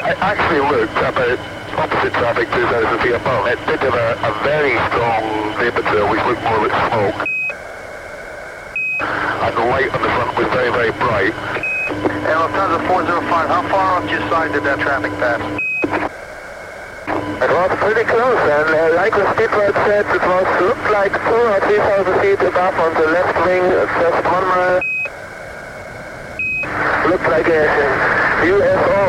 I actually looked about opposite traffic 2,000 feet above. It did have a, a very strong vapor trail which looked more like smoke. And the light on the front was very, very bright. And Lufthansa 405, how far off to your side did that traffic pass? It was pretty close, and uh, like the speedbird said, it was looked like two or three thousand feet above on the left wing, just one mile. Looked like a UFO.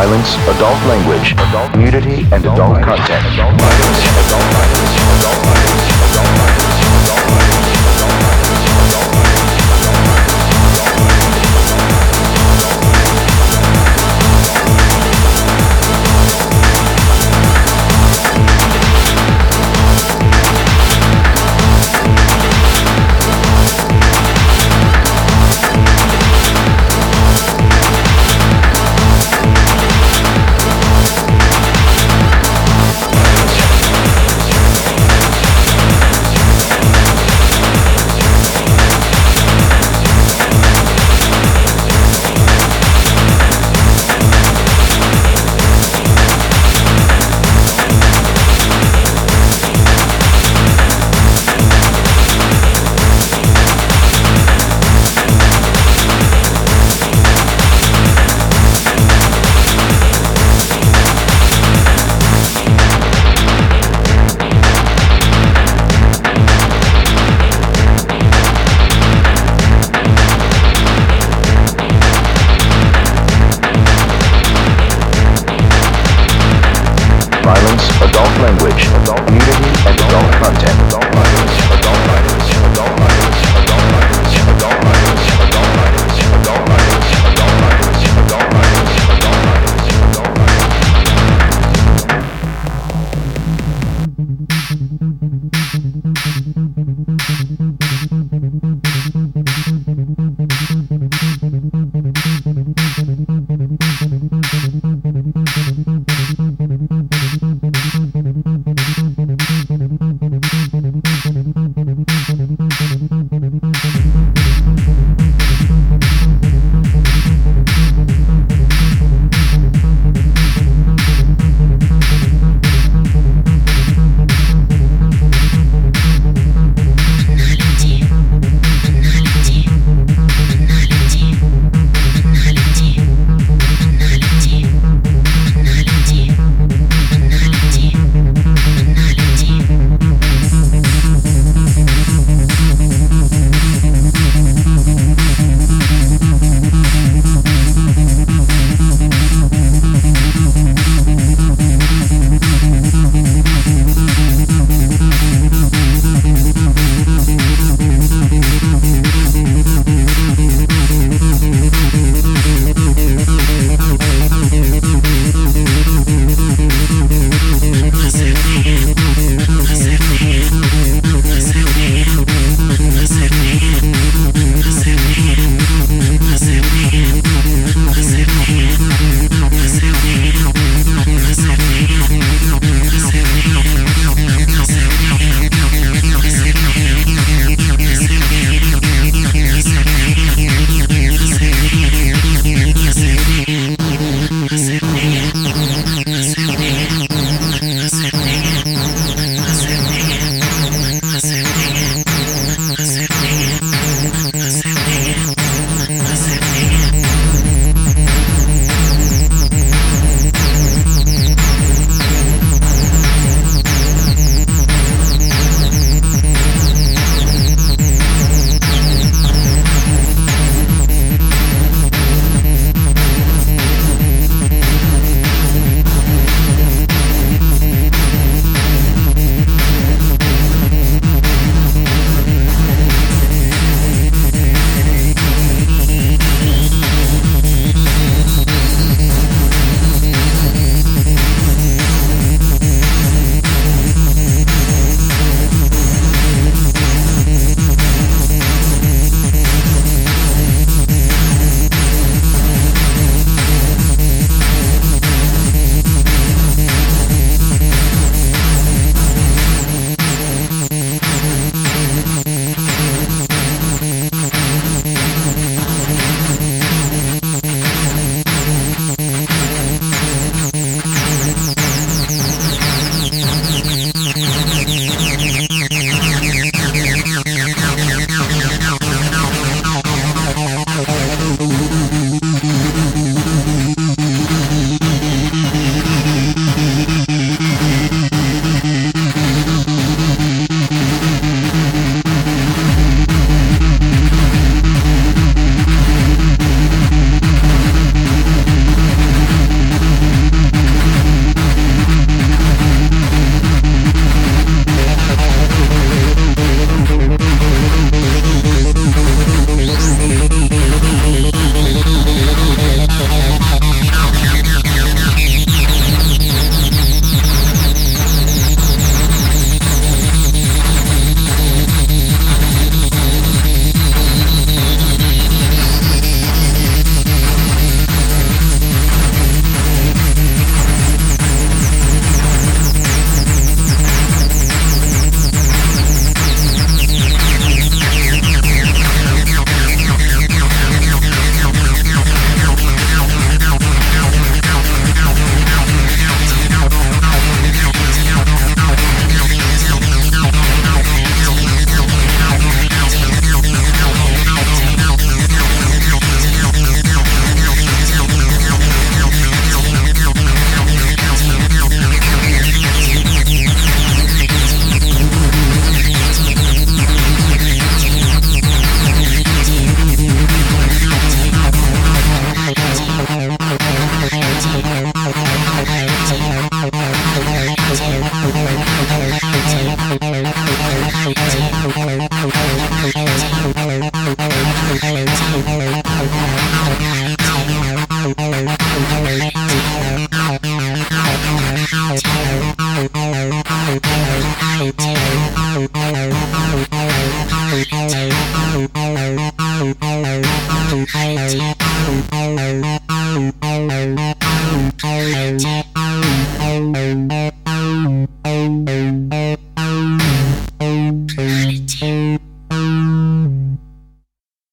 violence, adult language, adult nudity, and adult content. Adult violence, adult violence, adult violence.